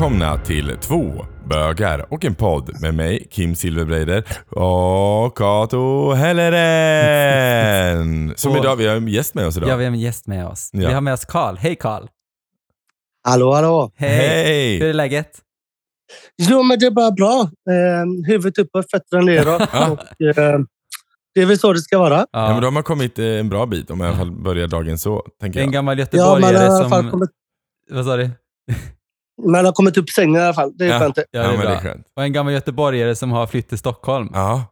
välkomna till två bögar och en podd med mig, Kim Silverbreider och Kato Helleren. Som idag, vi har en gäst med oss idag. Ja, vi har en gäst med oss. Ja. Vi har med oss Karl. Hej Karl! Hallå, hallå. Hej! Hej! Hur är läget? Jo, men det är bara bra. Eh, huvudet uppåt, fötterna neråt. Ja. och, eh, det är väl så det ska vara. Ja, men då har man kommit eh, en bra bit om man i alla fall börjar dagen så, tänker En jag. gammal Ja, man har göteborgare fall som... kommit, Vad sa du? Man har kommit upp i sängen i alla fall. Det är Ja. skönt. Ja, det Ja, är men det bra. är skönt. Och en gammal göteborgare som har flytt till Stockholm. Ja,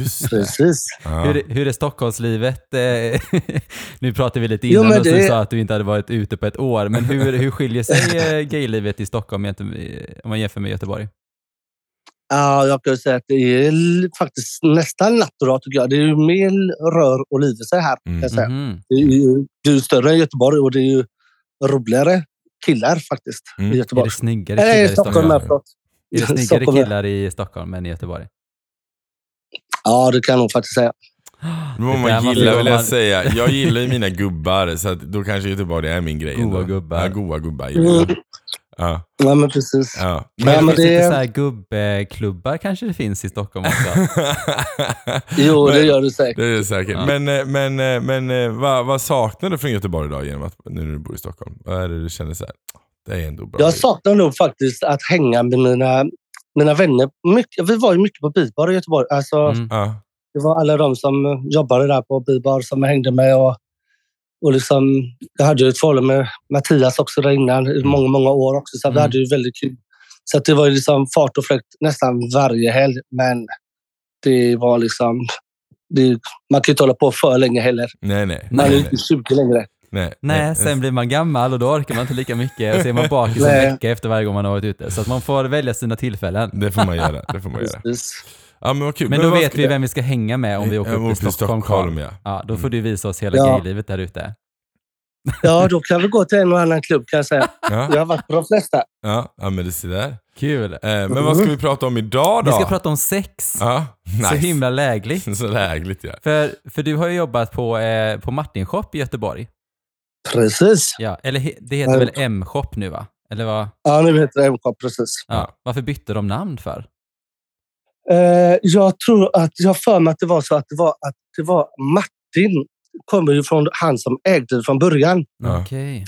just det. Precis. Ja. Hur, hur är Stockholmslivet? Eh, nu pratar vi lite Jo, innan men och så det- du sa att du inte hade varit ute på ett år. Men hur, hur skiljer sig eh, gaylivet i Stockholm om man jämför med Göteborg? Ja, jag kan säga att det är faktiskt nästan natt och dag tycker jag. Det är ju mer rör och liv i sig här. Kan Mm. jag säga. Mhm. Det, är ju, det är ju större än Göteborg och det är ju roligare killar faktiskt Mm. i Är Göteborg. det snyggare Nej, killar i Stockholm Stockholm? Är det snyggare killar i Stockholm än i Göteborg? Ja, det kan jag nog faktiskt säga. Där man måste gilla ju vill jag säga. Jag gillar ju mina gubbar, så att då kanske Göteborg är min grej. Goa gubbar. Ja, goa gubbar gillar jag. Ja, Ja, men precis. ja. Ja, Men men det det- lite så här gubbklubbar kanske det finns i Stockholm också. Jo, det Men- gör det säkert. Det är det säkert. Ja. Men, eh, men, eh, men eh, vad, vad saknar du från Göteborg idag genom att, nu när du bor i Stockholm? Vad är det du känner så här? Det är ändå bra. Jag saknar nog faktiskt att hänga med mina, mina vänner. Mycket, vi var ju mycket på Bibar i Göteborg. Alltså, Mm. Det var alla de som jobbade där på Bibar som jag hängde med. Och, och liksom, jag hade ju ett förhållande med Mattias också där innan i många, många år också. Så vi Mm. hade ju väldigt kul. Så att det var ju liksom fart och fläkt nästan varje helg. Men det var liksom... Det, man kan ju inte hålla på för länge heller. nej, nej. Man är ju nej, inte 20 längre. nej, Nej, sen blir man gammal och då orkar man inte lika mycket. Och så är man bakis en Nej. vecka efter varje gång man har varit ute. Så att man får välja sina tillfällen. Det får man göra. Det får man göra. Ja, men kul. Men då vad vet ska- vi vem vi ska hänga med om vi åker upp till Stockholm. Carl. ja. Ja, då får du visa oss hela Ja. gaylivet där ute. Ja, då kan vi gå till en och annan klubb kan jag säga. Ja, Jag har varit på de flesta. ja, ja, men det ser där. Kul. Eh, men vad ska vi prata om idag då? Vi ska prata om sex. Ja, nice. Så himla lägligt. Så lägligt ja. För, för du har ju jobbat på, eh, på Martin Shop i Göteborg. Precis. Ja, eller det heter väl M-shop nu va? Eller vad? Ja, nu heter det MK. Precis. Ja. Varför bytte de namn för? Eh, jag tror att jag för mig att det var så att det var, att det var Martin kommer ju från han som ägde det från början. Ja. Okej.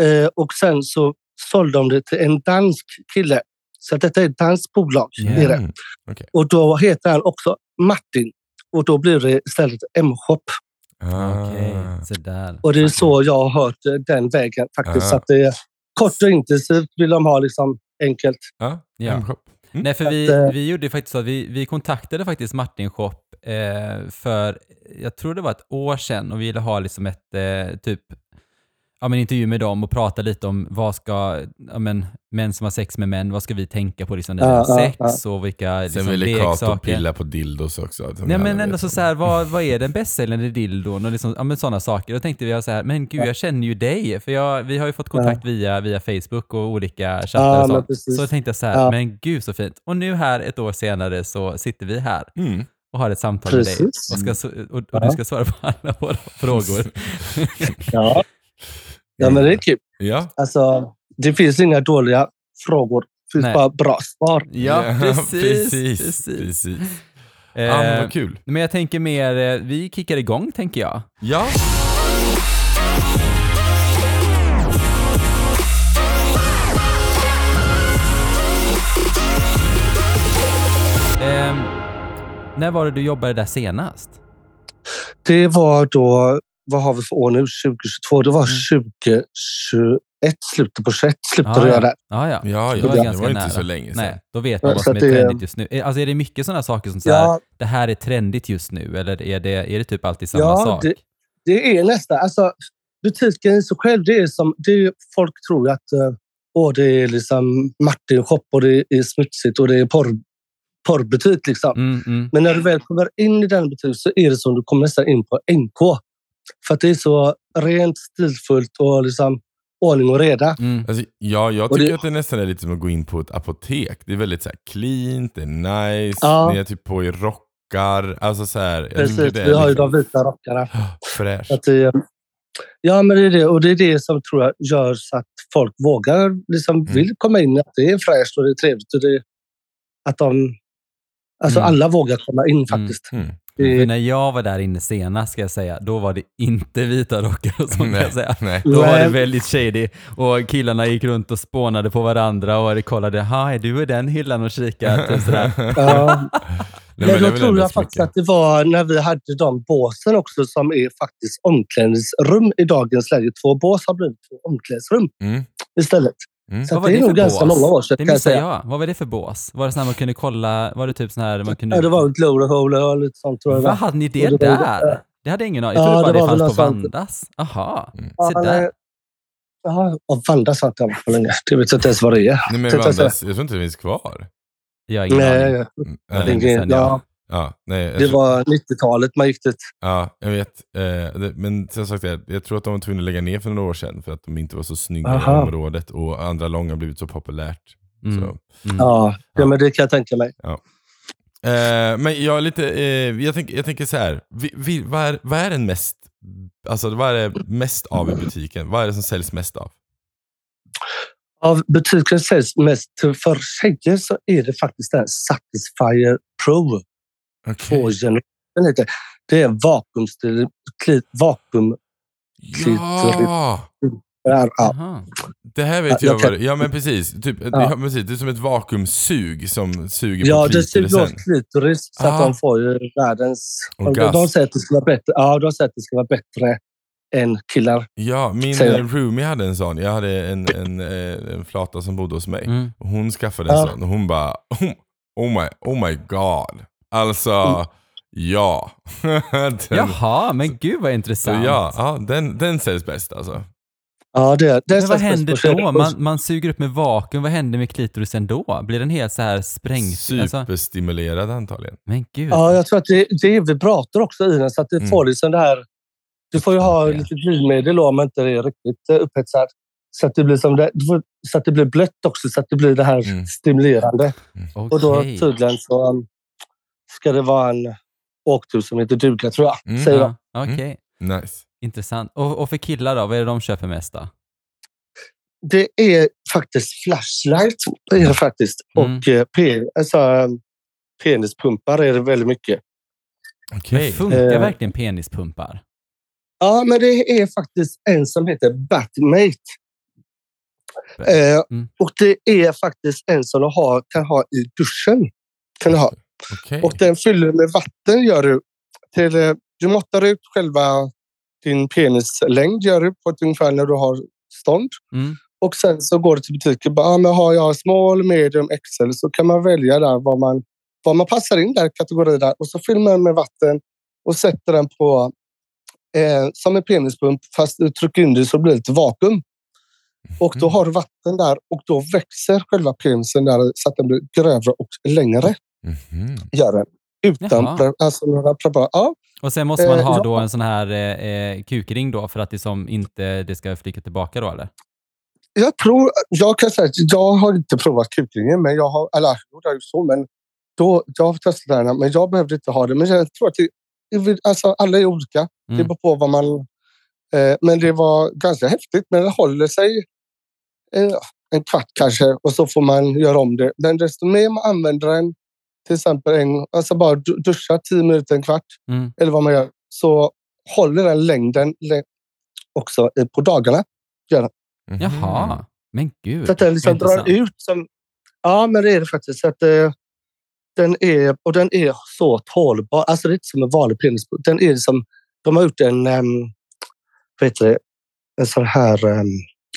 Eh, och sen så sålde de det till en dansk kille. Så att detta är ett danskt bolag. Det. Mm. Och då heter han också Martin. Och då blir det istället M-shop. Ah. Där. Och det är så jag har hört eh, den vägen faktiskt. Ah. Så att det är kort och intensivt vill de ha liksom enkelt. Ja, Ja. M-shop. Mm. Nej, för vi, eh, vi gjorde faktiskt så att vi, vi kontaktade faktiskt Martin Shop eh, för, jag tror det var ett år sedan och vi ville ha liksom ett eh, typ, ja men intervju med dem och prata lite om vad ska, ja men män som har sex med män, vad ska vi tänka på liksom när vi har sex och vilka liksom, Sen ville Kato leksaker. pilla på dildos också. Nej men ändå så, så här, vad, vad är den bästsäljande dildon och liksom, ja, men sådana saker. Då tänkte vi så här, men gud jag känner ju dig, för jag, vi har ju fått kontakt via, via Facebook och olika chattar och men sånt. precis. Så jag tänkte så här, men gud så fint. Och nu här ett år senare så sitter vi här Mm. och har ett samtal med dig Precis. och, ska, och, och Ja. du ska svara på alla våra frågor. Ja. Ja, men det är kul. Ja. Alltså, det finns inga dåliga frågor. Det finns Nej. bara bra svar. ja, precis. precis, precis. precis. Eh, Ja, men vad kul. men jag tänker mer, eh, vi kickar igång tänker jag. Ja. Eh, när var det du jobbade där senast? Det var då, vad har vi för år nu? 2022. Det var Mm. 2021, slutet på 21 slutade Ja, jag ja. där. Ja, ja. Ja, Det var det var inte nära. så länge sedan. Nej, då vet man Ja, vad som är det- trendigt just nu. Eh, Alltså är det mycket sådana saker som så här, Ja, det här är trendigt just nu eller är det, är det typ alltid samma ja sak? det, det är nästan... Alltså, butiken i sig själv, det är som... Det är, folk tror att eh, åh, det är liksom Martin shop och det är smutsigt och det är porr, porrbutik. Liksom. Mm, mm. Men när du väl kommer in i den butiken så är det som du kommer nästan in på NK. För att det är så rent, stilfullt och liksom ordning och reda. Mm. Alltså, ja, jag tycker det- att det nästan är lite som att gå in på ett apotek. Det är väldigt så här clean, det är nice, Ja. ni är typ på i rockar. Alltså så här, Precis, tycker det är vi har ju liksom de vita rockarna. fräscht. Att det, ja, men det är det. Och det är det som tror jag gör så att folk vågar, liksom Mm. vill komma in, att det är fräscht och det är trevligt. Och det, att de, alltså Mm. alla vågar komma in faktiskt. Mm. För när jag var där inne senast, ska jag säga, då var det inte vita rockar och sånt, kan jag säga. nej. Då var det Nej. väldigt shady och killarna gick runt och spånade på varandra och kollade, ha är du i den hyllan och kikade? Typ sådär. ja. Nej, Men då tror jag faktiskt mycket. att det var när vi hade de båsen också som är faktiskt omklädningsrum i dagens läge. Två bås har blivit två omklädningsrum Mm. istället. Mm. Så var det är det nog ganska bås? många år sedan Det kan jag missade säga. jag. Vad var det för bås? Var det så här man kunde kolla, var det typ sån här man kunde... Ja, det var ett glory hole och lite sånt tror jag. det Vad var. hade ni det det där? Det hade jag ingen aning Jag Ja, trodde bara det det, var väl fanns på. Vandas. Aha, Ja, se där. nej. Ja, och Vandas har inte jag varit på länge. Det vet jag inte ens vad det är. Nej, men jag. Vandas, jag tror inte det finns kvar. Jag har ingen aning. Nej, Mm, Ja, nej. länge sedan, ja, ja. Ja, nej, det tror- var 90-talet man gick dit. Ja, jag vet. Eh, det, men som sagt, jag, jag tror att de var tvungna att lägga ner för några år sedan för att de inte var så snygga Aha. i området och andra lång har blivit så populärt. Mm. Så. Mm. Ja, Ja. ja, men det kan jag tänka mig. Eh, men jag är lite, eh, jag, tänker, jag tänker så här. Vi, vi, vad, är, vad är den mest, alltså vad är det mest av i butiken? Vad är det som säljs mest av? Av butiken säljs mest för tjejer så är det faktiskt den Satisfyer Pro. Okej. Två generationer heter det. Är vakuumstil, vakuum... Ja! Ja. Det här vet Ja, jag, jag kan- vad Ja men precis, typ, Ja. ja. precis. Det är som ett vakuumsug som suger ja på det suger åt klitoris så Ah. att de får ju världens... De, Orgasm. de säger att det ska vara bättre, ja, de säger att det ska vara bättre än killar. Ja, min Säger roomie hade en sån. Jag hade en, en, eh, en flata som bodde hos mig. Mm. Och hon skaffade en Ja. sån och hon bara oh, oh, my, oh my god. Alltså, Mm. ja. den, Jaha, men gud vad intressant. ja, ja den, den säljs bäst alltså. Ja, det, det Men vad händer då? Man, man suger upp med vakuum, vad händer med klitorisen då? Blir den helt så här sprängd? Alltså, Superstimulerad antagligen. men gud. Ja, jag tror att det, det är vibrator också i den så att det Mm. får liksom det här... Du får ju ha Ja. lite glidmedel då om inte det är riktigt eh, upphetsat. Så att det blir som det, så att det blir blött också så att det blir det här Mm. stimulerande. Och då tydligen så ska det vara en åktur som heter duga tror jag. Mm. Säger de. Ja, Okej, Nice. intressant. Och, och för killar då, vad är det de köper mest då? Det är faktiskt flashlight. Det är det faktiskt. Mm. Och eh, pe, alltså, um, penispumpar är det väldigt mycket. Okej. Men funkar Eh. verkligen penispumpar? Ja, men det är faktiskt en som heter Batmate. Eh, Mm. Och det är faktiskt en som du har, kan ha i duschen. Kan du, ha. Okej. Och den fyller med vatten. Gör du, till, eh, du måttar ut själva din penislängd gör du på ett ungefär när du har stånd. Mm. Och sen så går du till butiken. Bara, ah, men har jag small, medium, XL så kan man välja där vad man, vad man passar in där, kategori där. Och så fyller man med vatten och sätter den på eh, som en penispump fast du trycker in det så blir det ett vakuum. Och då Mm. har du vatten där och då växer själva penisen där så att den blir grövre och längre. Mhm. Gör den. Utan Jaha. alltså några preparat. Ja, Och sen måste man Eh, ha ja. då en sån här eh, eh, kukring då för att det som inte det ska flyga tillbaka då eller? jag tror, jag kan säga att jag har inte provat kukringen, men jag har, eller jo, det är ju så, men då, jag har testat den, men jag behövde inte ha det. Men jag tror att det, alltså, alla är olika. Det Mm. beror på vad man... Eh, men det var ganska häftigt, men det håller sig eh, en kvart kanske och så får man göra om det. Men desto mer man använder den, till exempel en, alltså bara du- duscha tio minuter, en kvart, Mm. eller vad man gör, så håller den längden lä- också på dagarna. Mhm. Jaha, men gud. Så att den liksom drar ut. Som, ja, men det är det faktiskt. Så att, eh, den är, och den är så tålbar. Alltså det är inte som en vanlig penis. Den är som, de har gjort en, um, vad heter det, en sån här, em,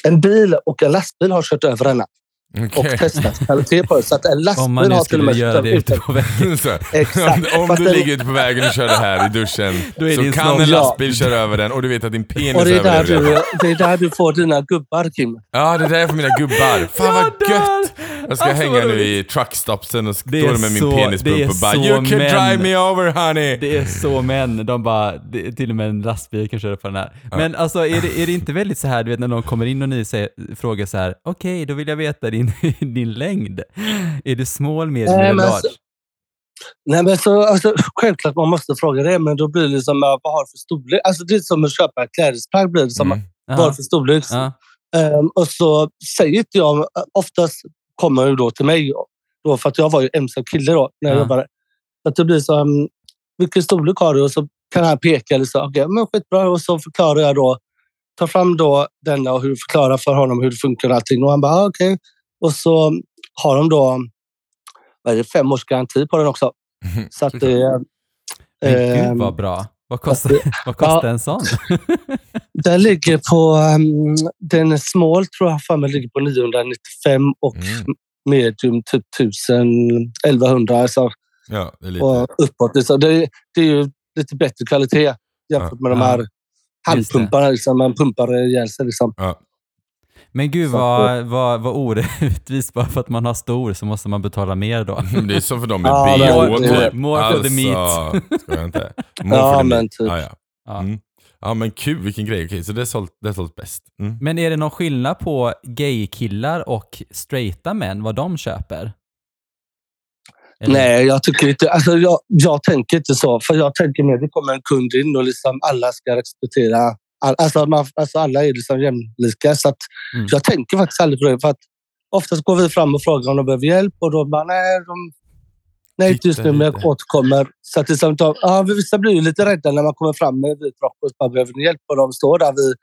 en bil och en lastbil har kört över denna och Okej. testat kvalitet på det. Så att en Om lastbil man har till och med göra kört det över ute på vägen. Exakt. om om du ligger ute på vägen och kör det här i duschen är så kan en lastbil köra över den och du vet att din penis Och det är, där det. du, det är där du får dina gubbar, Kim. Ja, det där är för mina gubbar. Fan vad Jag gött! Jag ska Alltså, hänga nu i truckstopsen och stå med min så- penispump och bara så You can män." drive me over honey! Det är så män. De bara, det, till och med en lastbil kan köra på den här. Men alltså är det, är det inte väldigt så här, du vet när någon kommer in och ni säger, frågar så här, okej, då vill jag veta din, din längd. Är du small, medium eller large? alltså- Nej, men så, alltså, självklart man måste fråga det, men då blir det liksom, ja, vad har för storlek? Alltså, det är som att köpa ett klädesplagg. Blir det som, Mm. Vad har Ja, för storlek? ja. Ehm, och så säger inte jag, oftast kommer han ju då till mig. Då, för att jag var ju ensam kille då när jag Ja. jobbade. Så att det blir så, um, vilken storlek har du? Och så kan han peka eller så. Okej, men skitbra. Och så förklarar jag då, tar fram då denna och hur förklarar för honom hur det funkar och allting. Och han bara, ah, okej. Och så har de då, vad är det, fem års garanti på den också. Så att det... Men gud vad bra. Vad kostar, vad kostar en sån? Den ligger på... Um, den är small tror jag för mig ligger på 995 och Mm. medium typ 1000, 1100 alltså, Ja, det är lite... och uppåt. Så det, det är ju lite bättre kvalitet jämfört Ja. med de Ja. här handpumparna. Liksom. Man pumpar ihjäl sig. Liksom. Ja. Men gud vad, vad, vad orättvist. Bara för att man har stor så måste man betala mer då. Det är som för dem med Ja, bh typ. More for the meat. Jag inte? More Ja, for the men meat. typ. Ja, ja. Ja. Mm. ja men kul, vilken grej. Okej, så det är sålt, det är sålt bäst. Mm. Men är det någon skillnad på gay-killar och straighta män, vad de köper? Eller- Nej, jag tycker inte... Alltså, jag, jag tänker inte så. För jag tänker mer det kommer en kund in och liksom alla ska respektera... All, alltså, man, alltså alla är liksom jämlika. Så att Mm. Jag tänker faktiskt aldrig på det. För att oftast går vi fram och frågar om de behöver hjälp och då bara nej, de, nej inte just nu, men jag återkommer. Så att det är som, att- ja, vissa blir ju lite rädda när man kommer fram med vit rock och bara behöver ni hjälp och de står där vid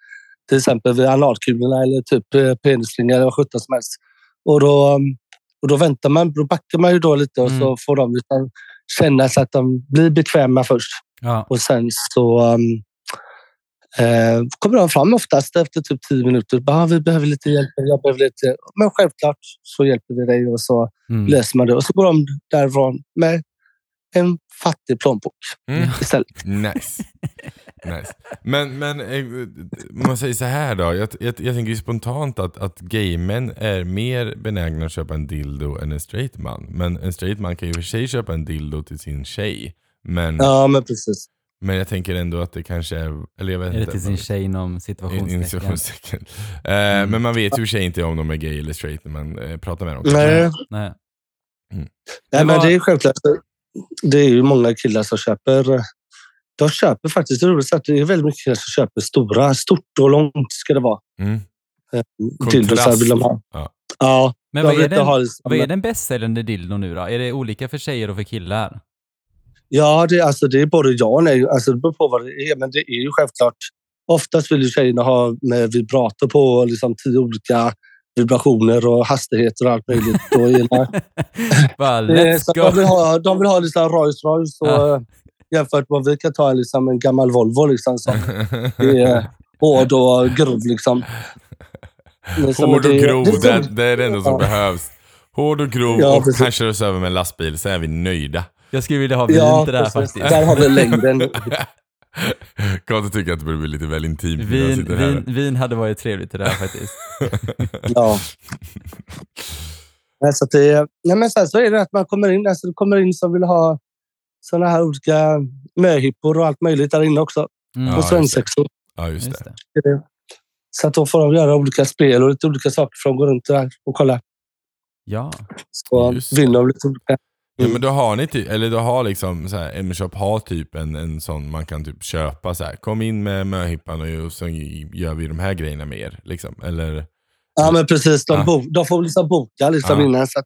till exempel vid analkulorna eller typ eh, penisringar eller vad sjutton som helst. Och då, och då väntar man, då backar man ju då lite och Mm. så får de liksom känna så att de blir bekväma först. Ja. Och sen så um, eh, kommer de fram oftast efter typ tio minuter. Bara, "Ah, vi behöver lite hjälp. Jag behöver lite. Men självklart så hjälper vi dig och så Mm. löser man det. Och så går de därifrån med en fattig plånbok Mm. istället. Nice. nice. Men, men eh, om man säger så här då. Jag, jag, jag tänker spontant att, att gaymän är mer benägna att köpa en dildo än en straight man. Men en straight man kan ju i och för sig köpa en dildo till sin tjej. Men, Ja, men precis. Men jag tänker ändå att det kanske är... Eller jag vet Är det inte. till sin tjej inom In- situationstecken? in- situationstecken. Eh, Mm. Men man vet ju sig inte om de är gay eller straight när man eh, pratar med dem. Nej, Nej. nej Men det är självklart. Det är ju många killar som köper. De köper faktiskt, det är roligt att det är väldigt mycket killar som köper stora, stort och långt ska det vara. Mm. Dildosar vill de ha. Ja. Ja, Men vad är, den, ha liksom- vad är den bästsäljande dildon nu då? Är det olika för tjejer och för killar? Ja, det, alltså, det är både ja och nej. Alltså, det beror på vad det är. Men det är ju självklart. Oftast vill ju tjejerna ha med vibrator på liksom tio olika vibrationer och hastigheter och allt möjligt. Och ena, Bara, let's go! de vill ha, de vill ha liksom Rolls Royce och, Ja. jämfört med vad vi kan ta liksom en gammal Volvo. Liksom, som är hård och grov. Liksom. Liksom, Hård och det- grov, det- det, det är det enda som Ja. behövs. Hård och grov Ja, och precis. kör oss över med en lastbil, så är vi nöjda. Jag skulle vilja ha vin Ja, till det här faktiskt. Där har vi längden. Kato tycker att det börjar bli lite väl intimt Vin, vin, vin hade varit trevligt till det här faktiskt. Ja. Nej, Så, att det, nej, men sen så är det att man kommer in, alltså, det kommer in som vill ha såna här olika möhippor och allt möjligt där inne också. Mm. Och svensexor. Ja, just Just det. Så att då får de göra olika spel och lite olika saker för att gå runt där och kolla. Ja. Så vinner de lite olika. Ja, men då har ni typ, eller då har liksom så här, M-shop har typ en, en sån man kan typ köpa så här. Kom in med möhippan och, och så gör vi de här grejerna med er. Liksom. Eller, Ja, men precis. De, Ja. bo, de får liksom boka liksom Ja. innan. Så att,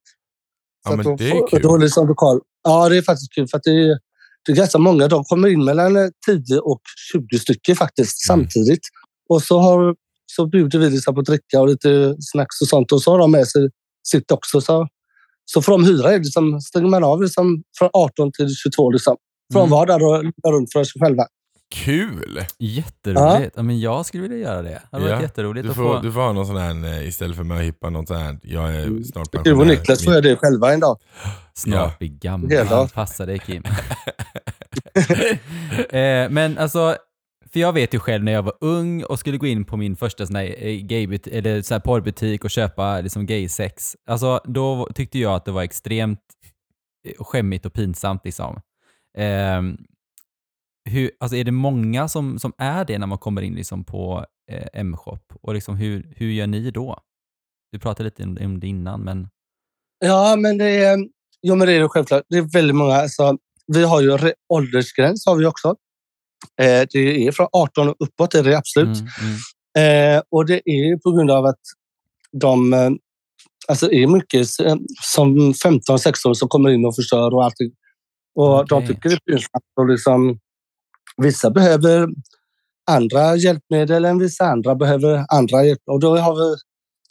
ja så men att de det är får, kul. Då är liksom lokal. Ja, det är faktiskt kul. För att det, är, det är ganska många. De kommer in mellan eh, 10 och 20 stycken faktiskt Mm. samtidigt. Och så, har, så bjuder vi liksom på dricka och lite snacks och sånt. Och så har de med sig sitt också. Så, så får de hyra det. Liksom, stänger man av liksom, från 18 till 22. Liksom. Får Mm. de vara där och runt för sig själva. Kul! Jätteroligt. Ja. men jag skulle vilja göra det. Det hade varit Ja, jätteroligt Du att får, få... du får ha någon sån här, eh, istället för möhippa, något sånt här. Jag är Mm. snart Du och Niklas får göra det själva en dag. Snart Ja. bli gammal. Passa dig Kim. eh, men alltså, för jag vet ju själv när jag var ung och skulle gå in på min första sån här eh, gaybut- eller så här porrbutik och köpa liksom gaysex. Alltså, då tyckte jag att det var extremt eh, skämmigt och pinsamt liksom. Eh, hur, alltså är det många som, som är det när man kommer in liksom på eh, M-shop? Och liksom hur, hur gör ni då? Du pratade lite om om det innan, men... Ja, men det är, jo, men det är det självklart. Det är väldigt många. Alltså, vi har ju åldersgräns har vi också. Eh, det är från 18 och uppåt är det absolut. Mm, mm. Eh, och det är på grund av att de eh, alltså är mycket eh, som 15-16 som kommer in och förstör och allting. Och de Okej. tycker det är pinsamt. Och liksom, vissa behöver andra hjälpmedel än vissa andra behöver andra hjälpmedel. Och, då har vi,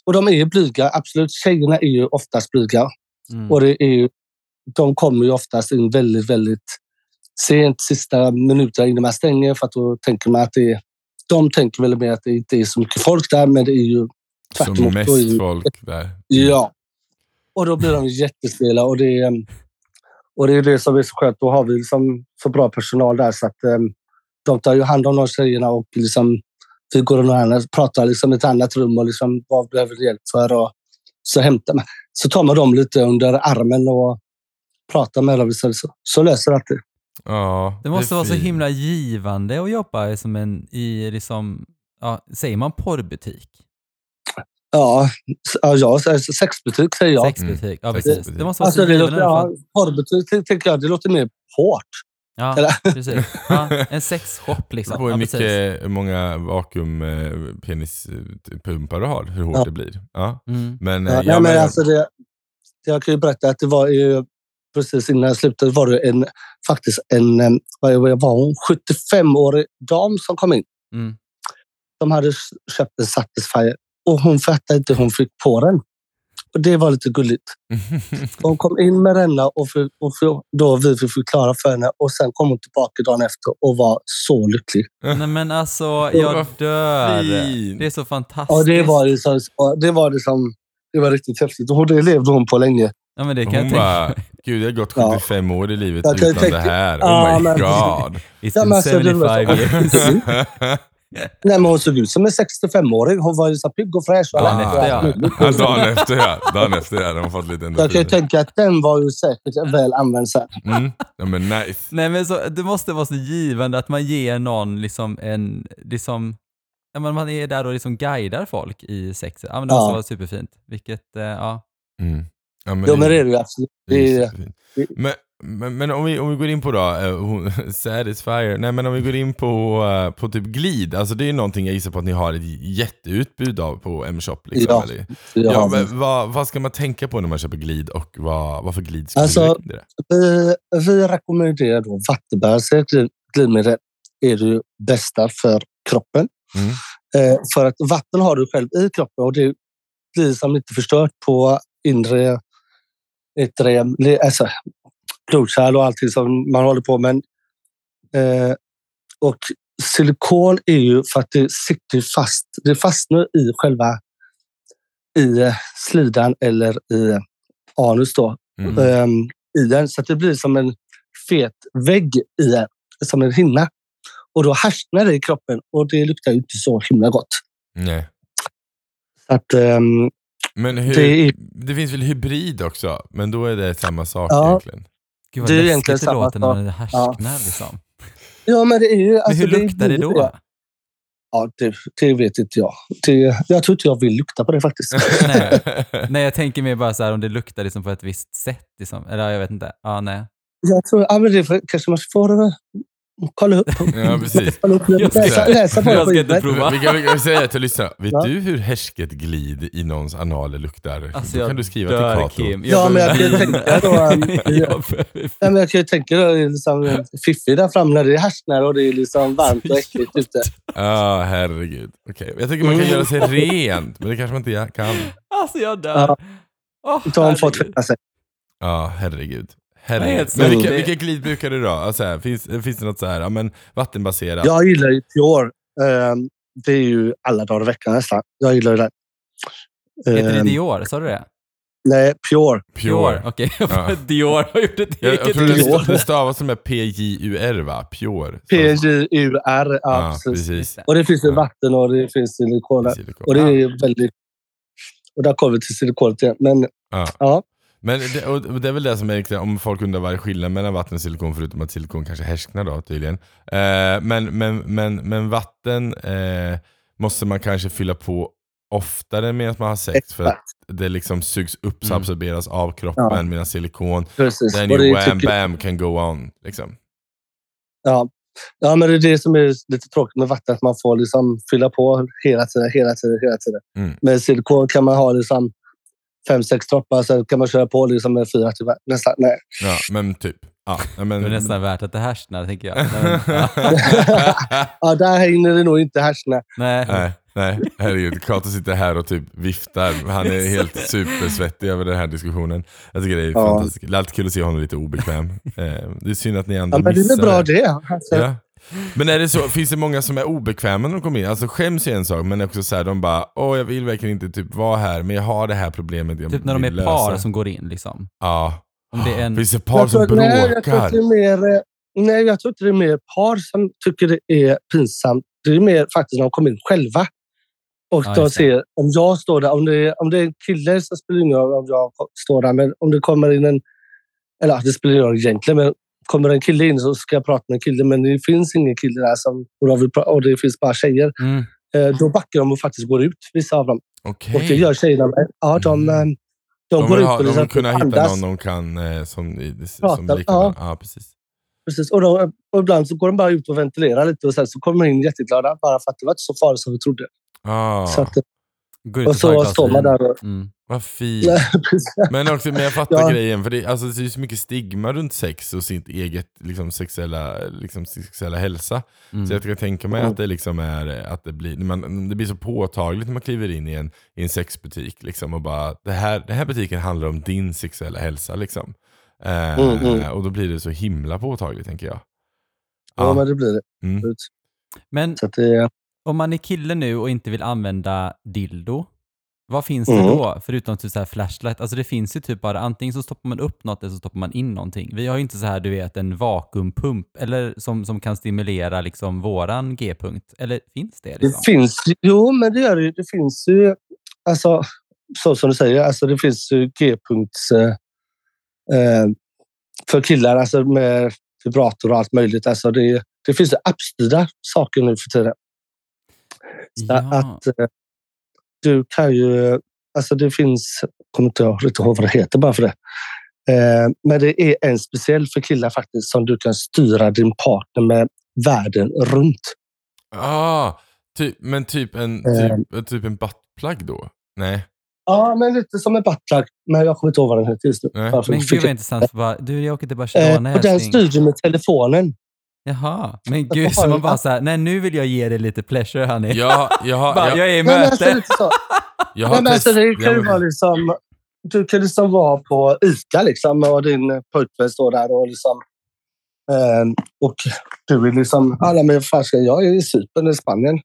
och de är blyga, absolut. Tjejerna är ju oftast blyga. Mm. Och det är de kommer ju oftast in väldigt, väldigt sent, sista minuterna innan man stänger för att då tänker man att det är, de tänker väl mer att det inte är så mycket folk där, men det är ju tvärtom. Som mest ju- folk där. Ja. Och då blir de jättestela och det, är, och det är det som är så skönt. Då har vi liksom så bra personal där så att um, de tar ju hand om de tjejerna och liksom, vi går någon annan, pratar liksom i ett annat rum och liksom, vad behöver du hjälp för? Och så hämtar man. Så tar man dem lite under armen och pratar med dem. Så, så, så löser allt det. Ja, Det måste är vara så himla givande att jobba som en, i liksom, ja, säger man porrbutik? Ja, ja, ja sexbutik säger jag. Sexbutik? Ja, Mm. precis. Sexbutik. Det måste vara Alltså, så det givande. låter, ja, porrbutik tänker jag, det låter mer hårt. Ja, precis. Ja, en sexshop liksom. på hur Ja, precis. mycket, hur många vakuumpenispumpar du har, hur hårt Ja. det blir. Ja. Mm. Men, Ja, eh, nej, ja, men men, alltså det, jag kan ju berätta att det var ju precis innan jag slutade var det en, faktiskt en, eh, vad var hon, 75-årig dam som kom in. Mm. De hade köpt en Satisfyer och hon fattade inte hur hon fick på den. Och det var lite gulligt. Hon kom in med denna och, för, och för, då vi fick förklara för henne och sen kom hon tillbaka dagen efter och var så lycklig. Nej men alltså, jag dör. Det är så fantastiskt. Ja, det var det som, det var det som det var riktigt häftigt och det levde hon på länge. Ja, men det kan hon jag tänka bara, gud jag har gått Ja. 75 år i livet Jag utan tänka- det här. Ja, Oh my men- god. It's Ja, been men alltså, det var 75 så- years. Nej, men hon såg ut som en 65-åring. Hon var ju så pigg och fräsch. och Dagen efter, ja. Ja, dagen efter ja. Dagen efter ja. De har fått lite Jag kan ju tänka att den var ju säkert väl använd sen. Mm. Ja, men nice. Nej men så, det måste vara så givande att man ger någon liksom en, liksom, ja, men man är där och liksom guidar folk i sexet. Ja men det Ja. måste vara superfint. Vilket, eh, ja. Mm. Ja, men Jo, men det är det ju absolut. det Det är är, det- Men, men, men om, vi, om vi går in på då, eh, hon- Satisfyer, nej men om vi går in på, eh, på typ glid, alltså det är ju någonting jag gissar på att ni har ett jätteutbud av på M-shop. Liksom, Ja, eller? Ja, har- men vad, vad ska man tänka på när man köper glid och vad, vad för glid skulle Alltså, du vi, vi rekommenderar då vattenbaserat glid- glidmedel. är det bästa för kroppen. Mm. Eh, för att vatten har du själv i kroppen och det blir som inte förstört på inre yttre, alltså, blodkärl och allting som man håller på med. Eh, och silikon är ju för att det sitter fast. Det fastnar i själva i eh, slidan eller i anus då, Mm. ehm, i den. Så att det blir som en fet vägg i som en hinna. Och då härsknar det i kroppen och det luktar ju inte så himla gott. Nej. Så att, ehm, Men hur, Det det, finns väl hybrid också? Men då är det samma sak Ja. egentligen. Gud vad Det är egentligen det samma låter när man härsknar liksom. ja, men det är ju... Men alltså, hur luktar det är- då? Ja, det, det vet inte jag. Det, jag tror inte jag vill lukta på det faktiskt. nej. nej, jag tänker mer bara så här om det luktar liksom på ett visst sätt. Liksom. Eller jag vet inte. Ja, nej. Jag tror, ja, men det kanske man får eh, kolla upp. Ja, precis. Kolla upp Jag ska- läsa, läsa på jag ska inte prova. Vi kan, vi kan säga till lyssnarna, vet Ja. du hur härsket glid i någons analer luktar? Alltså, då jag kan du skriva dör, till Kato. Kim. Ja, men jag kan ju tänka då, um, Jag Ja, men jag kan ju tänka då, det är liksom fiffig där framme när det är härsknar och det är liksom varmt och äckligt ute. Ja, herregud. Okej, Jag tycker man kan Mm. göra sig rent, men det kanske man inte kan. Alltså jag dör. Åh, De får herregud. tvätta sig. Ja, herregud. Herregud. Men vilka, vilka glid brukar du då? Alltså, här, finns, finns det något så här, ja, men vattenbaserat? Jag gillar ju Pure. Ehm, Det är ju alla dagar i veckan nästan. Jag gillar ju det. Heter det Ehm, Dior? Sa du det? Nej, Pure. Pure. Okej, Ja. Dior har gjort ett Jag, jag eget tror det, Dior. det stavas som är P-J-U-R va? Pure. P-J-U-R. Ja, Ja, precis. precis. Och det finns ju Ja. vatten och det finns. Silikon. Och det är väldigt... Och där kommer vi till silikonet igen. Men Ja. Men det, och det är väl det som är riktigt, om folk undrar vad är skillnaden mellan vatten och silikon, förutom att silikon kanske härsknar då tydligen. Eh, men, men, men, men vatten eh, måste man kanske fylla på oftare medan man har sex, för att det liksom sugs upp, så Mm. absorberas av kroppen, Ja. medan silikon, Precis. then you wham tycker- bam can go on. Liksom. Ja. Ja, men det är det som är lite tråkigt med vatten. Att man får liksom fylla på hela tiden, hela tiden, hela tiden. Mm. Med silikon kan man ha liksom fem, sex droppar. Sen kan man köra på liksom med fyra till nästan. Nej. Ja, men typ. Ja, men, Det är nästan värt att det härsknar, tänker jag. Nej, men, ja. ja, där hinner det nog inte härskna. Nej. Nej, nej, herregud. Kato sitter här och typ viftar. Han är helt supersvettig över den här diskussionen. Jag tycker det är Ja. fantastiskt. Det är alltid kul att se honom lite obekväm. Eh, Det är synd att ni andra Ja, men det är missar väl bra det. Alltså, Ja. Men är det så, finns det många som är obekväma när de kommer in? Alltså skäms är en sak, men också så här, de bara åh jag vill verkligen inte typ vara här, men jag har det här problemet jag Typ när de är par lösa. som går in. Liksom. Ja. Om det är en... Finns det par jag som tror- nej, jag tror bråkar? att det är mer, eh, nej, jag tror inte det är mer par som tycker det är pinsamt. Det är mer faktiskt när de kommer in själva. Och Ja, de ser, om jag står där, om det, är, om det är en kille så spelar det ingen roll om jag står där. Men om det kommer in en, eller det spelar ingen roll egentligen, men kommer en kille in så ska jag prata med en kille. Men det finns ingen kille där som, och, det finns bara tjejer. Mm. Eh, Då backar de och faktiskt går ut, vissa av dem. Okej. Och det gör tjejerna med. Ja, de, Mm. eh, de, De går vill, ut ha, och de vill kunna hitta någon de kan eh, som, som Prata, likadant. Ja. precis. Precis. Och, då, och ibland så går de bara ut och ventilerar lite och sen så kommer de in jätteglada bara för att det var inte så farligt som vi trodde. Ah, Så att, och så står man där och... Mm. vad fint. Men också, men jag fattar Ja. grejen, för det, alltså, det är så mycket stigma runt sex och sitt eget liksom, sexuella, liksom, sexuella hälsa. Mm. Så jag kan tänka mig Mm. att det, liksom är, att det, blir, man, det blir så påtagligt när man kliver in i en, i en sexbutik. Liksom, och bara, det här, den här butiken handlar om din sexuella hälsa. Liksom. Eh, Mm, mm. Och då blir det så himla påtagligt tänker jag. Ja, men det blir det. Mm. Men Så det om man är kille nu och inte vill använda dildo, vad finns Mm. det då? Förutom typ så här flashlight. Alltså det finns ju typ bara antingen så stoppar man upp något eller så stoppar man in någonting. Vi har ju inte så här, du vet, en vakuumpump eller som, som kan stimulera liksom våran G-punkt. Eller finns det? det Liksom? finns Jo, men det gör det. Det finns ju... Alltså, så som du säger, alltså det finns ju G-punkts... Eh, eh, för killar, alltså med vibrator och allt möjligt. Alltså det, det finns ju appstyrda saker nu för tiden. Ja. att eh, du kan ju... Alltså det finns... kommer inte jag riktigt ihåg vad det heter bara för det. Eh, men det är en speciell för killar faktiskt som du kan styra din partner med världen runt. Ah, ty, men typ en, Eh. typ, typ en buttplug då? Nej. Ja, men lite som en buttplug. Men jag kommer inte ihåg vad den heter just nu. Nej. Men gud vad intressant. Bara, du, jag åker till Eh, Barcelona och den styr du med telefonen. Jaha, men gud, så man bara app. så här, nej nu vill jag ge dig lite pleasure honey. Jag, jag, har- bara, jag, jag är i Nej, men alltså, möte. lite så. jag Nej, har men alltså, det kan ju vara liksom... Du kan liksom vara på ICA liksom, och din pojkvän står där och liksom... Eh, och du är liksom... Alla men fan ska jag är i Cypern i Spanien.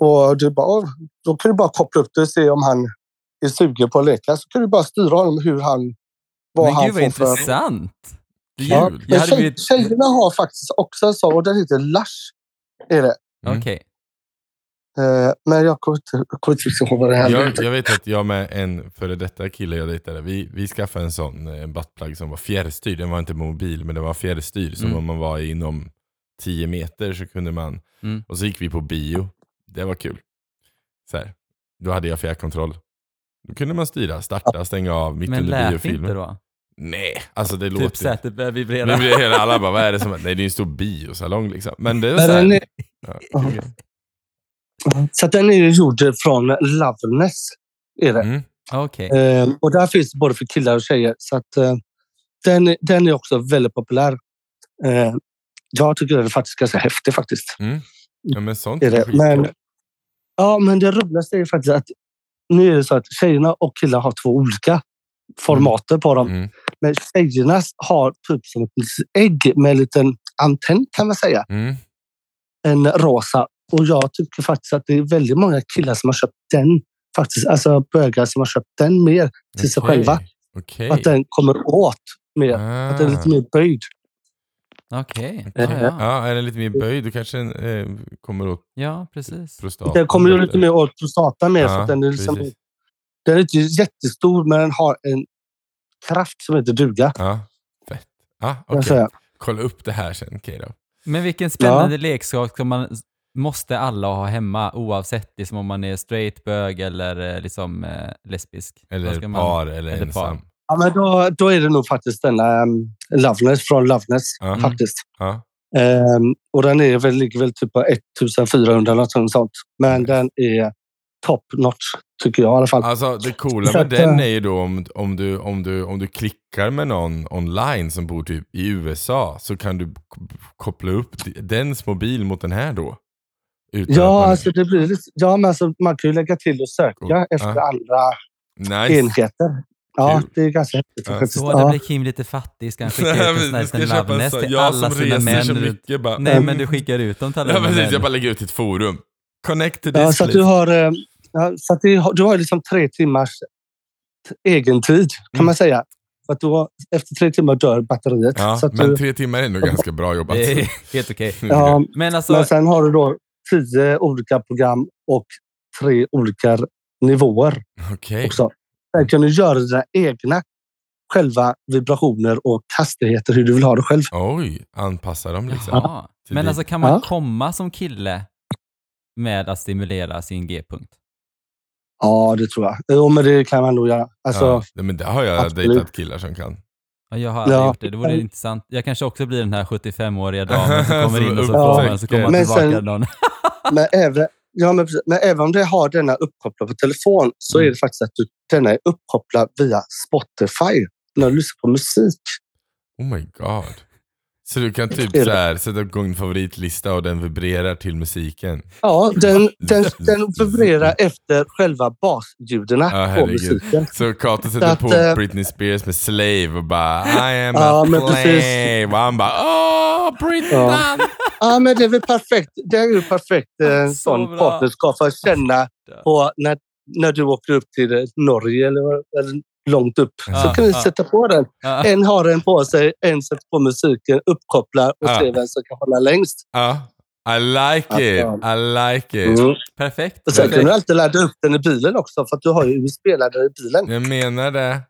Och du bara, "Åh." då kan du bara koppla upp det och se om han är sugen på att leka. Så kan du bara styra honom hur han... Vad Men han gud vad får för... Kul. Ja, Jag men hade tjej, blivit... Tjejerna har faktiskt också en sån och den heter Lush. Är det. Mm. Okej. Eh, men jag kommer inte, jag kommer inte riktigt ihåg vad det här Jag, heter. jag vet att jag med en före detta kille jag dejtade, vi, vi skaffade en sån eh, buttplug som var fjärrstyrd. Den var inte mobil, men den var fjärrstyrd. Så Mm. om man var inom 10 meter så kunde man... Mm. Och så gick vi på bio. Det var kul. Så här. Då hade jag fjärrkontroll. Då kunde man styra, starta, stänga av mitt Men under lät biofilmen. inte då? Nej, alltså det Typ låter... sätet börjar vibrera. blir hela, alla bara, vad är det som... Nej, det är ju en stor biosalong liksom. Men det är så den här, är, ja, kul. så den är ju gjord från Loveness. Är det. mm. Okej. Eh, och där finns det både för killar och tjejer. Så att, eh, den, är- den är också väldigt populär. Eh, jag tycker den är faktiskt ganska häftig faktiskt. Ja, men sånt Är det. Men, ja, men det roligaste är faktiskt att nu är det så att tjejerna och killar har två olika formater på dem. Mm. Men tjejernas har typ som ett ägg med en liten antenn kan man säga. Mm. En rosa. Och jag tycker faktiskt att det är väldigt många killar som har köpt den. Faktiskt, alltså bögar som har köpt den mer till sig Okej. själva. Okej. Att den kommer åt mer. Ah. Att den är lite mer böjd. Okej. Okej. Ja, ja. Ja, är den lite mer böjd, då kanske den eh, kommer åt ja, precis. prostatan. Den kommer ju lite mer åt prostatan mer. Ja, för att den, är liksom, precis. Den är inte jättestor men den har en kraft som inte duga. Ja, fett. Ja, okej. säga. Kolla upp det här sen, då. Men vilken spännande leksak som man måste alla ha hemma oavsett liksom om man är straight, bög eller eh, liksom eh, lesbisk. Eller ska man- par eller, eller ensam. par. Ja, men då, då är det nog faktiskt denna um, Loveness från Loveness. Ja. Faktiskt. Ja. Ehm, och den är väl, ligger väl typ på 1400 något sånt. Men den är top notch tycker jag i alla fall. Alltså det coola med att, den eh, är ju då om, om, du, om, du, om du klickar med någon online som bor typ i USA så kan du koppla upp dens mobil mot den här då. Ja, man- alltså det blir ja men alltså, man kan ju lägga till och söka Cool. efter Ja. andra nice. enheter. Ja, Kul. det är ganska häftigt. Ja. Så, Ja. blir Kim lite fattig. Ska han skicka ut en sån här liten köpa en lovenest sån. till Jag alla som sina reser män? så mycket bara. Nej, men du skickar ut dem till alla Ja precis, män. jag bara lägger ut ett forum. Connect to Ja, this så att du har, eh, ja, så att du, har- du har liksom tre timmars t- egen tid kan Mm. man säga. För att du har, efter tre timmar dör batteriet. Ja, så att men du, tre timmar är nog ganska bra jobbat. Det är helt okej. ja, Men alltså, men sen har du då tio olika program och tre olika nivåer Okej. också. Sen kan du göra dina egna själva vibrationer och hastigheter hur du vill ha det själv. Oj, anpassa dem liksom. ja. men alltså kan man Ja. komma som kille med att stimulera sin G-punkt? Ja, det tror jag. Jo, men det kan man nog göra. Alltså, ja, nej, men det har jag absolut. dejtat killar som kan. Ja, jag har aldrig Ja. gjort det. Det vore intressant. Jag kanske också blir den här 75-åriga damen som kommer in och så får man, så kommer man Men tillbaka sen- någon. Men även, ja, men, men även om det har denna uppkopplad på telefon så Mm. är det faktiskt att du, denna är uppkopplad via Spotify när du lyssnar på musik. Oh my god. Så du kan typ så här, sätta igång en favoritlista och den vibrerar till musiken. Ja, den, den, den vibrerar efter själva basljuden Ja, på herregud. musiken. Så Kato sätter att, på eh, Britney Spears med Slave och bara I am Ja, a men precis. slave. Och han bara Åh, Brittan! Ja, men det är väl perfekt. Det är ju perfekt eh, en Så sån bra. partnerskap för att känna på när, när du åker upp till eh, Norge eller, eller långt upp. Ja, så kan du ja. sätta på den. Ja. En har den på sig, en sätter på musiken, uppkopplar och Ja. ser vem som kan hålla längst. Ja, I like it. I like it. Mm. Perfekt. Och sen kan du alltid ladda upp den i bilen också för att du har ju USB-laddare i bilen. Jag menar det.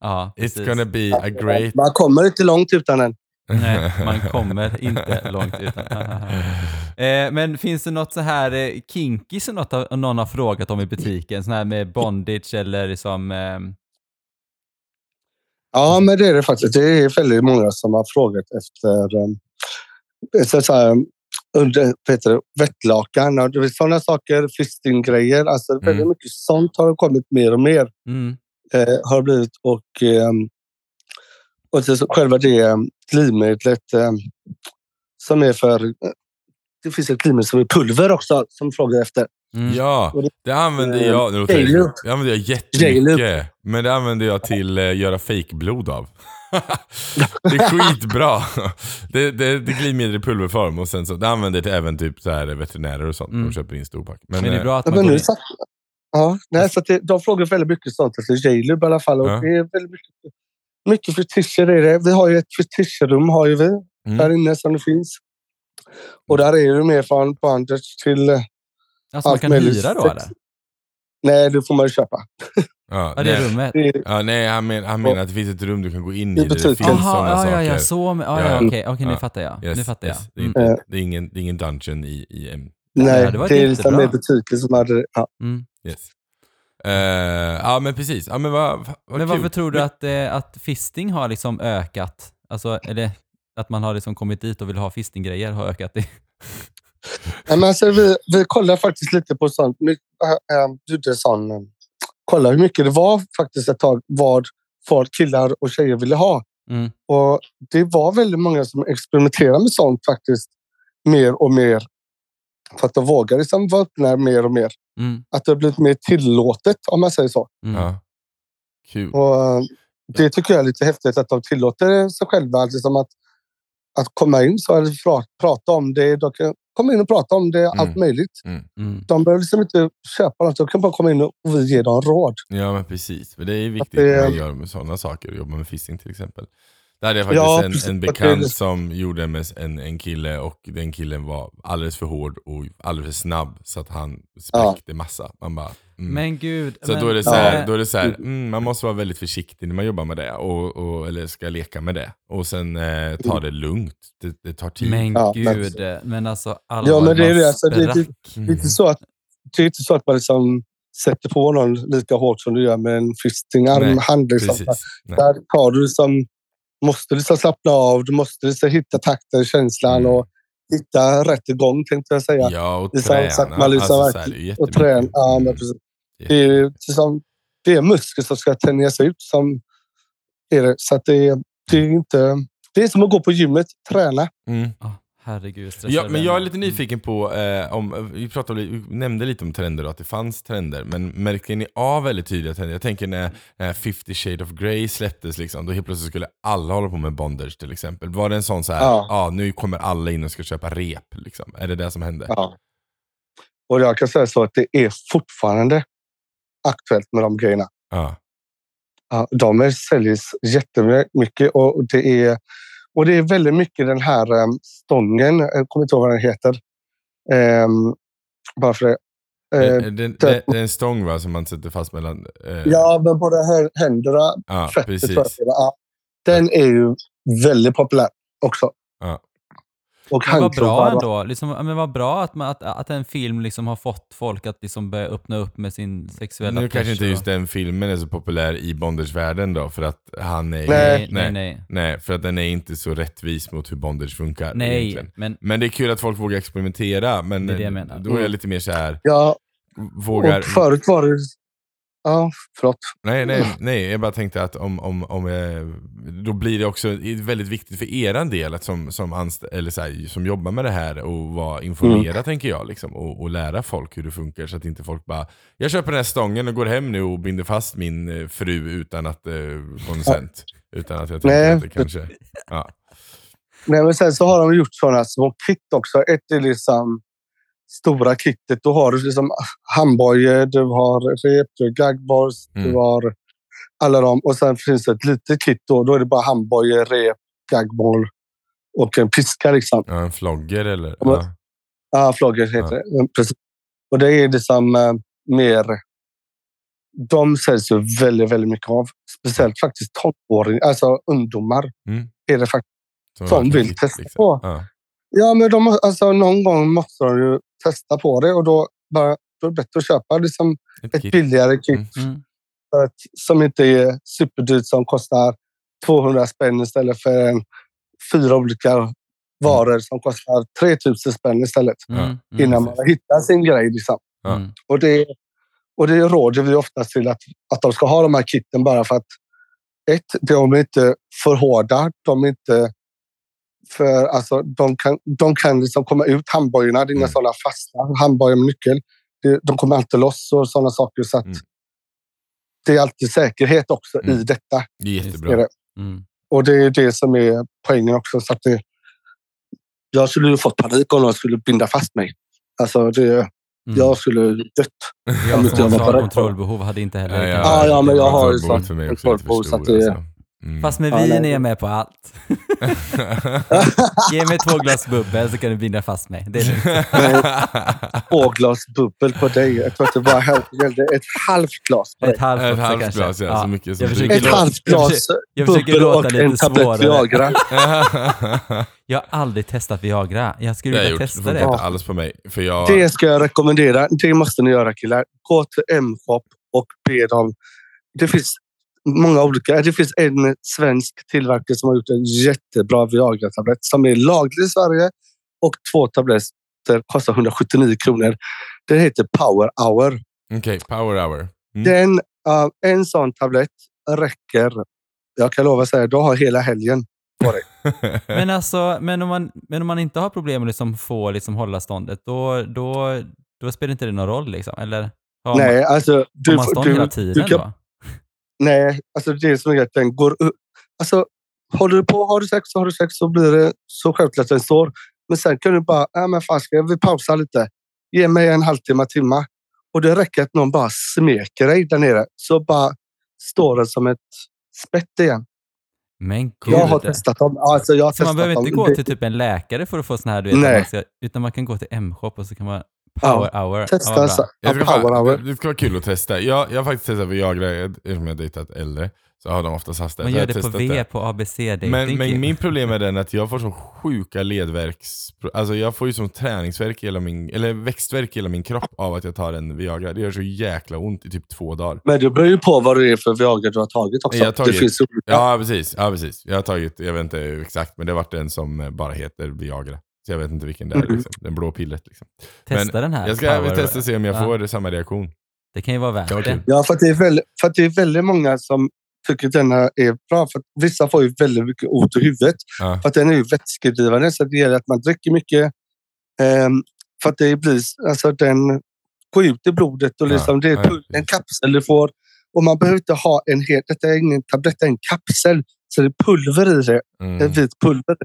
Ja, It's precis. gonna be a great... Man kommer inte långt utan den. Nej, man kommer inte långt utan. eh, men finns det något så här eh, kinky som något, någon har frågat om i butiken? Sån här med bondage eller som... Eh, Ja, men det är det faktiskt. Det är väldigt många som har frågat efter um, så, här, under, det, vettlakan och sådana saker, fistinggrejer. Alltså, Mm. Väldigt mycket sånt har kommit mer och mer. mm, Eh, har blivit och, ehm, och så, så själva det glidmedlet ehm, som är för... eh, Det finns ett glidmedel som är pulver också som frågar efter. Mm. Ja, det- använder eh, jag. Nu det- använder jag jättemycket. Men det använder jag till att göra fejkblod av. det är skitbra. Det, det, det glidmedel i pulverform och sen så, det använder jag även typ så här veterinärer och sånt. Mm. De köper in storpack. Men det är eh, bra att Ja, man men nu satt, ja, nej, så att det, de frågar väldigt mycket sånt efter J-Lub i alla fall. Och Ja. det är väldigt mycket, mycket fetischer är det. Vi har ju ett fetischrum har ju vi Mm. där inne som det finns. Och där är det mer från bondage till... Alltså man kan hyra då sex. eller? Nej, det får man ju köpa. Ja, Ja, det är rummet. Det Ja, nej, han, men, han menar att det finns ett rum du kan gå in I det butiken. finns sådana ja, saker. ja, ja, så ja, Ja, ja, ja. okej, okej, nu Ja. fattar jag. Yes, nu fattar yes. jag. Det, är Mm. inte, Eh. det, är ingen, det är ingen dungeon i, i en... nej, det var det är liksom jättebra. mer butiker som hade... Ja. Mm. Yes. Eh, ja men precis. Ja, men vad, vad Men kul. varför tror du att, eh, att fisting har liksom ökat? Alltså, eller att man har liksom kommit dit och vill ha fistinggrejer har ökat? Nej, men alltså, vi, vi kollar faktiskt lite på sånt. My, äh, äh, gjorde sån, äh, kolla hur mycket det var faktiskt ett tag vad folk, killar och tjejer ville ha. Mm. Och det var väldigt många som experimenterade med sånt faktiskt mer och mer. För att de vågar liksom vara öppna mer och mer. Mm. Att det har blivit mer tillåtet om man säger så. Mm. Ja. Kul. Och äh, det tycker jag är lite häftigt att de tillåter sig själva liksom att, att komma in så eller pra- prata om det. De kan komma in och prata om det, allt Mm. möjligt. Mm. De behöver liksom inte köpa något. De kan bara komma in och vi ger dem råd. Ja men precis. För det är viktigt det- att man gör med sådana saker. Jobba med fisting till exempel. Där hade jag faktiskt Ja, en, precis. en det bekant det- som gjorde med en, en kille och den killen var alldeles för hård och alldeles för snabb så att han spräckte massa. Man bara, mm. Men gud. Så men, då är det så här, eh, då är det så här mm, man måste vara väldigt försiktig när man jobbar med det, och, och, eller ska leka med det. Och sen eh, ta det lugnt, det, det tar tid. Men Ja, men- gud, eh, men alltså alla Ja, men det är det, alltså, det är sprack. Det är inte så att, det är inte så att man liksom sätter på någon lika hårt som du gör med en fisting Nej, armhand. Liksom. Där tar du som måste liksom slappna av. Du måste liksom hitta takten, känslan Mm. och hitta rätt igång tänkte jag säga. Ja, och Det är så- träna. så att man liksom alltså, så här, och träna. Ja, men Mm. Det är, liksom, det är muskler som ska tänjas ut. Som är det. Så att det, är- det är inte... Det är som att gå på gymmet, träna. Mm. Ah, herregud, stressade Ja, men jag är lite nyfiken på, eh, om, vi, pratade, vi nämnde lite om trender och att det fanns trender, men märkte ni av väldigt tydliga trender? Jag tänker när, när 50 shade of Grey släpptes, liksom, då helt plötsligt skulle alla hålla på med bondage till exempel. Var det en sån så här, ja. Ja. nu kommer alla in och ska köpa rep, liksom. är det det som hände? Ja. Och jag kan säga så att det är fortfarande aktuellt med de grejerna. Ja. Ja, de säljs jättemycket och det är, och det är väldigt mycket den här um, stången. Jag kommer inte ihåg vad den heter. Ehm, bara för det. Det, Eh, det, det, det är en stång va, som man sätter fast mellan... Eh, ja, men både hä- händerna, ja fötter precis. Den är ju väldigt populär också. Ja. Och Men vad bra ändå. Liksom, men vad bra att, man, att, att en film liksom har fått folk att liksom börja öppna upp med sin sexuella Nu kanske inte just den filmen är så populär i bondagevärlden då, för att han är... Nej. Nej, nej, nej. Nej, för att den är inte så rättvis mot hur bondage funkar. Nej, egentligen. men Men det är kul att folk vågar experimentera, men Det är det jag menar. då är jag lite mer så här Ja, vågar... och förut var det... Ja, förlåt. Nej, nej, nej, jag bara tänkte att om, om, om eh, då blir det också väldigt viktigt för eran del att som, som, anst- eller så här, som jobbar med det här och vara informerad Mm. tänker jag. Liksom, och, och lära folk hur det funkar så att inte folk bara Jag köper den här stången och går hem nu och binder fast min eh, fru utan att eh, konsent. Utan att jag tänker Nej. att det kanske... Ja. Nej, men sen så har de gjort sådana små kit också. Ett är liksom stora kittet. Då har du liksom handbojor, du har rep, du har gagballs, Mm. du har alla dem. Och sen finns det ett litet kit då. Då är det bara handbojor, rep, gagball och en piska liksom. ja, en flogger eller? Ja, Ja. Ja, flogger heter det. Mm, Precis. Och det är liksom eh, mer... De säljs ju väldigt, väldigt mycket av. Speciellt faktiskt tonåringar, alltså ungdomar. Mm. Är det faktiskt. Som Som vill testa på. Ja. Ja, men de, alltså, någon gång måste de ju testa på det och då, bara, då är det bättre att köpa liksom Ett ett kit. billigare kit Mm. mm, för att, som inte är superdyrt som kostar 200 spänn istället för en, fyra olika varor som kostar 3000 spänn istället mm, mm, innan man har hittat sin grej. Liksom. Mm. Och, det, och det råder vi ofta till att, att de ska ha de här kitten bara för att ett, de är inte för hårda. De är inte för, alltså, de kan, de kan liksom komma ut, handbojorna. Inga Mm. sådana fasta handbojor med nyckel. De kommer alltid loss och sådana saker. Så att Mm. Det är alltid säkerhet också Mm. i detta. Det är Är jättebra. det. Mm. Och det är det som är poängen också. Så att det, jag skulle ju fått panik om någon skulle binda fast mig. Alltså det, Mm. Jag skulle dött. Jag som jag var på. kontrollbehov hade inte heller Ja, Ja, ja, men jag har ju sånt kontrollbehov, så att det- alltså. Mm. Fast med Ja, vin är jag med på allt. Ge mig två glas bubbel så kan du binda fast mig. Det är. Två glas bubbel på dig. Jag tror att det bara gällde ett halvt glas på dig. Ett halvt Ett halvt kanske. glas, ja, så mycket som jag försöker, Ett halvt jag glas försöker, jag försöker bubbel låta och lite en tablett svårare. Viagra. jag har aldrig testat Viagra. Jag skulle det jag vilja gjort. Det testa funkar det. inte alls på mig. För jag... Det ska jag rekommendera. Det måste ni göra killar. Gå till M-shop och be dem. Det finns många olika. Det finns en svensk tillverkare som har gjort en jättebra Viagra-tablett som är laglig i Sverige och två tabletter kostar 179 kronor. Den heter Power Hour. Okej, power hour. Mm. Den, uh, en sån tablett räcker. Jag kan lova att säga, du har hela helgen på dig. Men, alltså, men, om man, men om man inte har problem med att liksom få liksom hålla ståndet, då, då, då spelar inte det någon roll? Liksom, eller? Har Nej, alltså... man, har Du, man stånd du, hela du tiden kan, då? Nej, alltså det som är att den går upp. Alltså, håller du på har du sex så har du sex så blir det så självklart att den står. Men sen kan du bara, ja men fan ska vi pausa lite? Ge mig en halvtimme, timme. Och det räcker att någon bara smeker dig där nere. Så bara står den som ett spett igen. Men gud. Jag har testat dem. Alltså, jag har så man testat behöver dem. inte gå Det- till typ en läkare för att få sån här, du vet, Nej. man ska, utan man kan gå till M-shop och så kan man power hour. Ja, Testa så. bra. Ja, Jag ska power fan, hour. det ska vara kul att testa. Jag, jag har faktiskt testat Viagra eftersom jag har dejtat äldre. så har de oftast haft det. Man gör har det på testat V på ABC-dating. Men, men min problem är den att jag får så sjuka ledvärks... Alltså jag får ju som träningsvärk i hela min, eller växtvärk i hela min kropp av att jag tar en Viagra. Det gör så jäkla ont i typ två dagar. Men det beror ju på vad det är för Viagra du har tagit också. Jag har tagit- Det finns olika. Ja precis, ja precis. Jag har tagit, jag vet inte exakt, men det har varit en som bara heter Viagra. Så jag vet inte vilken det är, Mm. liksom. den blå pillret. Liksom. Testa den här. Jag ska Power- testa och se om jag Ja. får samma reaktion. Det kan ju vara värt Det det. Ja, för att, det är väldigt, för att det är väldigt många som tycker att denna är bra. För att vissa får ju väldigt mycket ont i huvudet. Ja. För att den är ju vätskedrivande, så det gäller att man dricker mycket. ehm, för att det blir, alltså den går ut i blodet och Ja, liksom, det är ja, en kapsel du får. Och man behöver inte ha en hel, detta är ingen tablett, det är en kapsel. Så det är pulver i det, Mm. en vit pulver.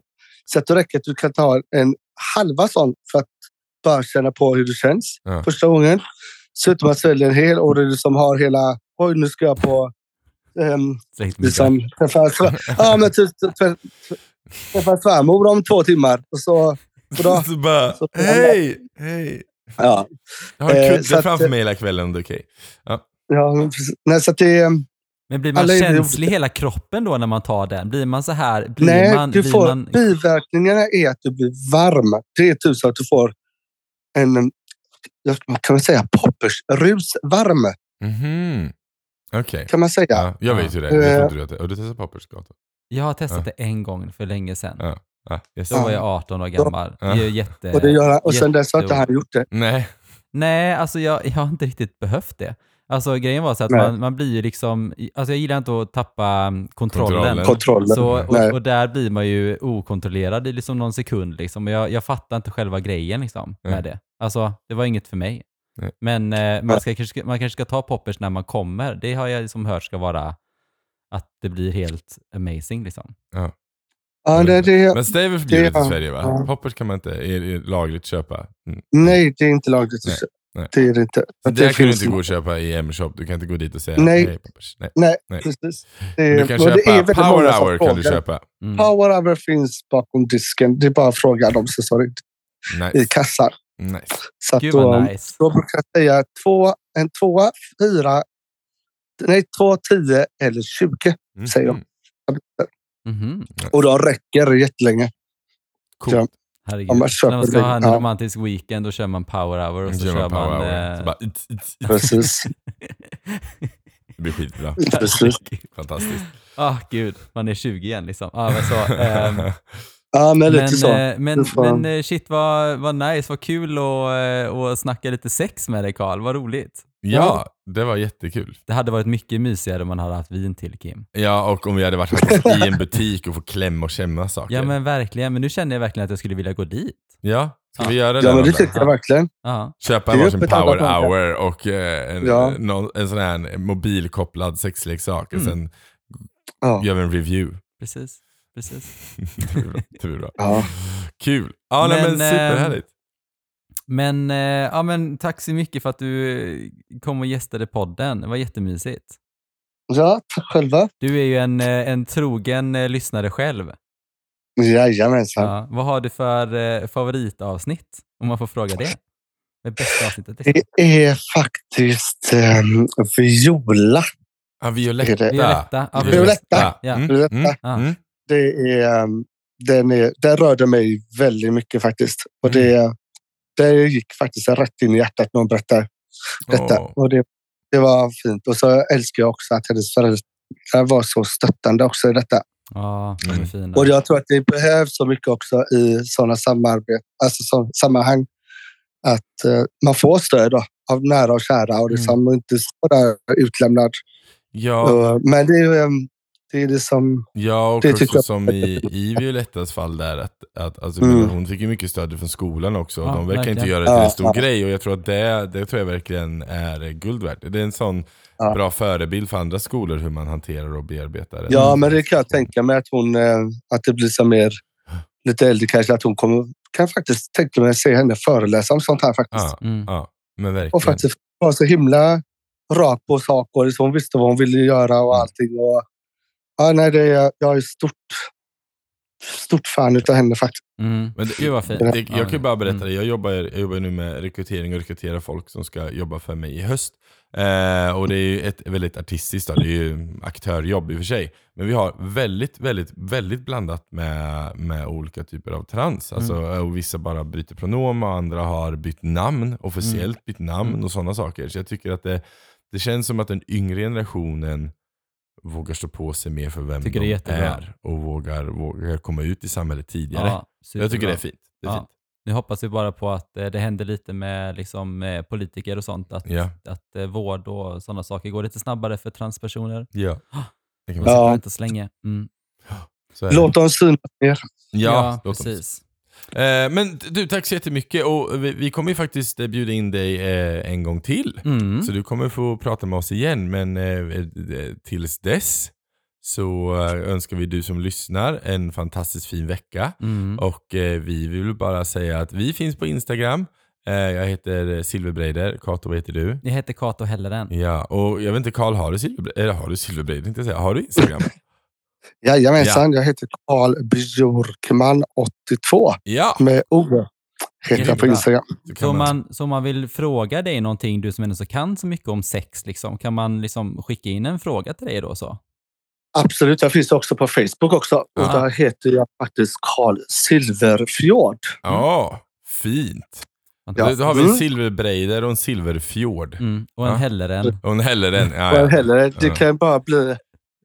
Så att det räcker att du kan ta en halva sån för att bara känna på hur det känns Ja. första gången. Att man sväljer en hel och du som har hela, oj nu ska jag på um, liksom, träffa, ja, men typ, träffa svärmor om två timmar. Och så, och då, Så bara, så- hej, hej. ja, Jag har en Eh, kudde så att- framför mig hela kvällen det är okej. ja, men precis. nej, så det, Men blir man Alla känslig i hela kroppen då när man tar den? Blir man så här? Blir nej, man, du blir får, man... biverkningarna är att du blir varm. Det är typ så att du får en, jag kan man säga, poppersrusvarm. Mhm. Okej. Kan man säga. Ja, jag vet ju det. Jag trodde du att. Har du testat pappersgata? Jag har testat Ja. det en gång för länge sedan. Ja. Ja, yes. Då var jag 18 år gammal. Ja. Det är jätte... Och, det gör, och sen dess har inte han gjort det. Nej. Nej, alltså jag, jag har inte riktigt behövt det. Alltså grejen var så att man, man blir ju liksom, alltså jag gillar inte att tappa kontrollen. Kontrollen. Kontrollen. Så, Nej. och, och där blir man ju okontrollerad i liksom någon sekund. Liksom. Och jag, jag fattar inte själva grejen liksom, Nej. med det. Alltså, det var inget för mig. Nej. Men eh, man, ska, kanske, man kanske ska ta poppers när man kommer. Det har jag liksom hört ska vara att det blir helt amazing. Liksom. Ja, det, det, Men Stave är förbjudet i ja. Sverige va? Ja. Poppers kan man inte, är, är lagligt köpa. Mm. nej, det är inte lagligt. Nej, nej. Det är det inte. Där det kan du inte gå och köpa i M-shop. Du kan inte gå dit och säga Nej. Poppers. Nej. Nej, Nej. precis. Det, Du kan det är köpa Power som Hour kan du köpa. Mm. Power Hour finns bakom disken. Det är bara att fråga dem så står det i Nice. kassan. nice. Så att Gud då, nice. då brukar jag säga två, en tvåa, fyra, nej två, tio eller tjugo. Mm. Säger de. Mhm. Och de räcker jättelänge. Coolt. Herregud. Om man Så när man ska köper ha en det, ja. romantisk weekend, då kör man power hour och så Gör kör man Power man... Hour. eh, Så bara, it's, it's. Precis. Det blir skitbra. Precis. Fantastiskt. Ah, gud. Man är 20 igen liksom. Ah, men så, ehm, Ja, men lite men, så. eh, men, men eh, shit vad, vad nice, vad kul att eh, att snacka lite sex med dig Karl, vad roligt. Ja, det var jättekul. Det hade varit mycket mysigare om man hade haft vin till Kim. Ja, och om vi hade varit faktiskt i en butik och få klämma och känna saker. Ja men verkligen, men nu känner jag verkligen att jag skulle vilja gå dit. Ja, ska Ja. vi göra det? Ja, men det tycker jag verkligen. Ja. Köpa en varsin power hour och eh, en, Ja. någon, en sån här mobilkopplad sexleksak. Och Mm. sen Ja. gör vi en review. Precis. Precis. det blir bra. Det blir bra. Ja. Kul! Ja, nej, men Men, eh, superhärligt. Men, eh, ja, men tack så mycket för att du eh, kom och gästade podden. Det var jättemysigt. ja, tack själva. Du är ju en, eh, en trogen eh, lyssnare själv. Jajamensan. Ja. Vad har du för eh, favoritavsnitt? Om man får fråga det. Det är bästa avsnittet. Det är faktiskt um, Viola. Ja, Violetta. är det. Violetta. Ja. Violetta. Ja. Mm, Violetta. mm, Ja. mm. Det är, um, den, är, den rörde mig väldigt mycket faktiskt. Och det, det gick faktiskt rätt in i hjärtat när hon berättade detta. Åh. Och det, det var fint. Och så älskar jag också att hennes föräldrar var så stöttande också i detta. Mm. fina. Och jag tror att det behövs så mycket också i sådana samarbete, alltså så, sammanhang. Att eh, man får stöd då, av nära och kära och liksom Mm. inte så där utlämnad. Ja, Och, men det um, det, är det som... ja, och det också tycker jag- som i, i Violettas fall där, att, att alltså, Mm. men hon fick ju mycket stöd från skolan också. Ja, de verkar inte verkligen. göra det till en stor ja. grej och jag tror att det, det tror jag verkligen är guld värt. Det är en sån Ja. bra förebild för andra skolor hur man hanterar och bearbetar det. Ja, men det kan jag tänka mig att hon... eh, Att det blir som mer lite äldre kanske. Att hon kommer... Kan faktiskt tänka mig att se henne föreläsa om sånt här faktiskt. Ja, Mm. ja, men verkligen. Och faktiskt vara så himla rak på saker. Så hon visste vad hon ville göra och allting. Och, ja, nej, det är, jag är stort, stort fan utav henne faktiskt. Mm. Men det, Gud vad fint. det, jag kan ju bara berätta Mm. det, jag jobbar, jag jobbar nu med rekrytering och rekrytera folk som ska jobba för mig i höst. Eh, och det är ju ett väldigt artistiskt, då. det är ju aktörjobb i och för sig. Men vi har väldigt, väldigt, väldigt blandat med, med olika typer av trans. Alltså, och vissa bara byter pronom och andra har bytt namn, officiellt bytt namn och sådana saker. Så jag tycker att det, det känns som att den yngre generationen vågar stå på sig mer för vem Tycker det är de jättebra. är och vågar, vågar komma ut i samhället tidigare. Ja, jag tycker det är fint. Det är Ja. fint. Nu hoppas vi bara på att eh, det händer lite med liksom, eh, politiker och sånt. Att, Ja. att eh, vård och sådana saker går lite snabbare för transpersoner. Ja. Det kan Man Ja. inte så länge. Mm. Är. Låt dem synas mer. Ja, dem. precis. Eh, men du, tack så jättemycket. Och vi, vi kommer ju faktiskt eh, bjuda in dig eh, en gång till. Mm. Så du kommer få prata med oss igen. Men tills dess så önskar vi du som lyssnar en fantastiskt fin vecka. Mm. Och vi vill bara säga att vi finns på Instagram. Jag heter Silverbreider. Kato, vad heter du? Jag heter Kato Helleren. Ja, och jag vet inte Karl, har du Silverbreider? Eller har du Silverbreider säga. Har du Instagram? Jajamensan, jag heter Karl Björkman 82 ja! med O. Heter jag på. Instagram. Så om man, så man vill fråga dig någonting, du som ändå så kan så mycket om sex, liksom, kan man liksom skicka in en fråga till dig då? så? Absolut, jag finns också på Facebook också. Och Ja. där heter jag faktiskt Karl Silverfjord. Ja, fint. Ja. Då, har vi en Mm. silverbreider och en silverfjord. Mm. Och en Ja. Helleren. Och en helleren. Ja, Och ja. heller, det Ja. kan bara bli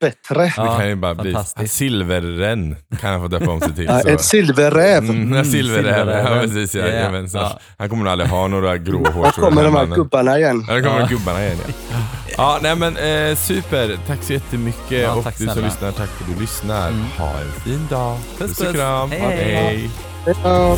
bättre. Det Ja, kan ju bara bli silverren kan han få döpa om sig till. Ja, så. en silverräv. Mm, en silverräv. Ja, precis. Ja, Ja, jajamensan. ja. Han kommer nog aldrig ha några gråhårstrån. Här kommer de här gubbarna igen. Ja, det kommer Ja. gubbarna igen ja. ja nej men eh, super. Tack så jättemycket. Ja, och tack du som snälla. lyssnar, tack för att du lyssnar. Mm. Ha en fin dag. Puss, Puss puss. Hej, hej. hej. Ja.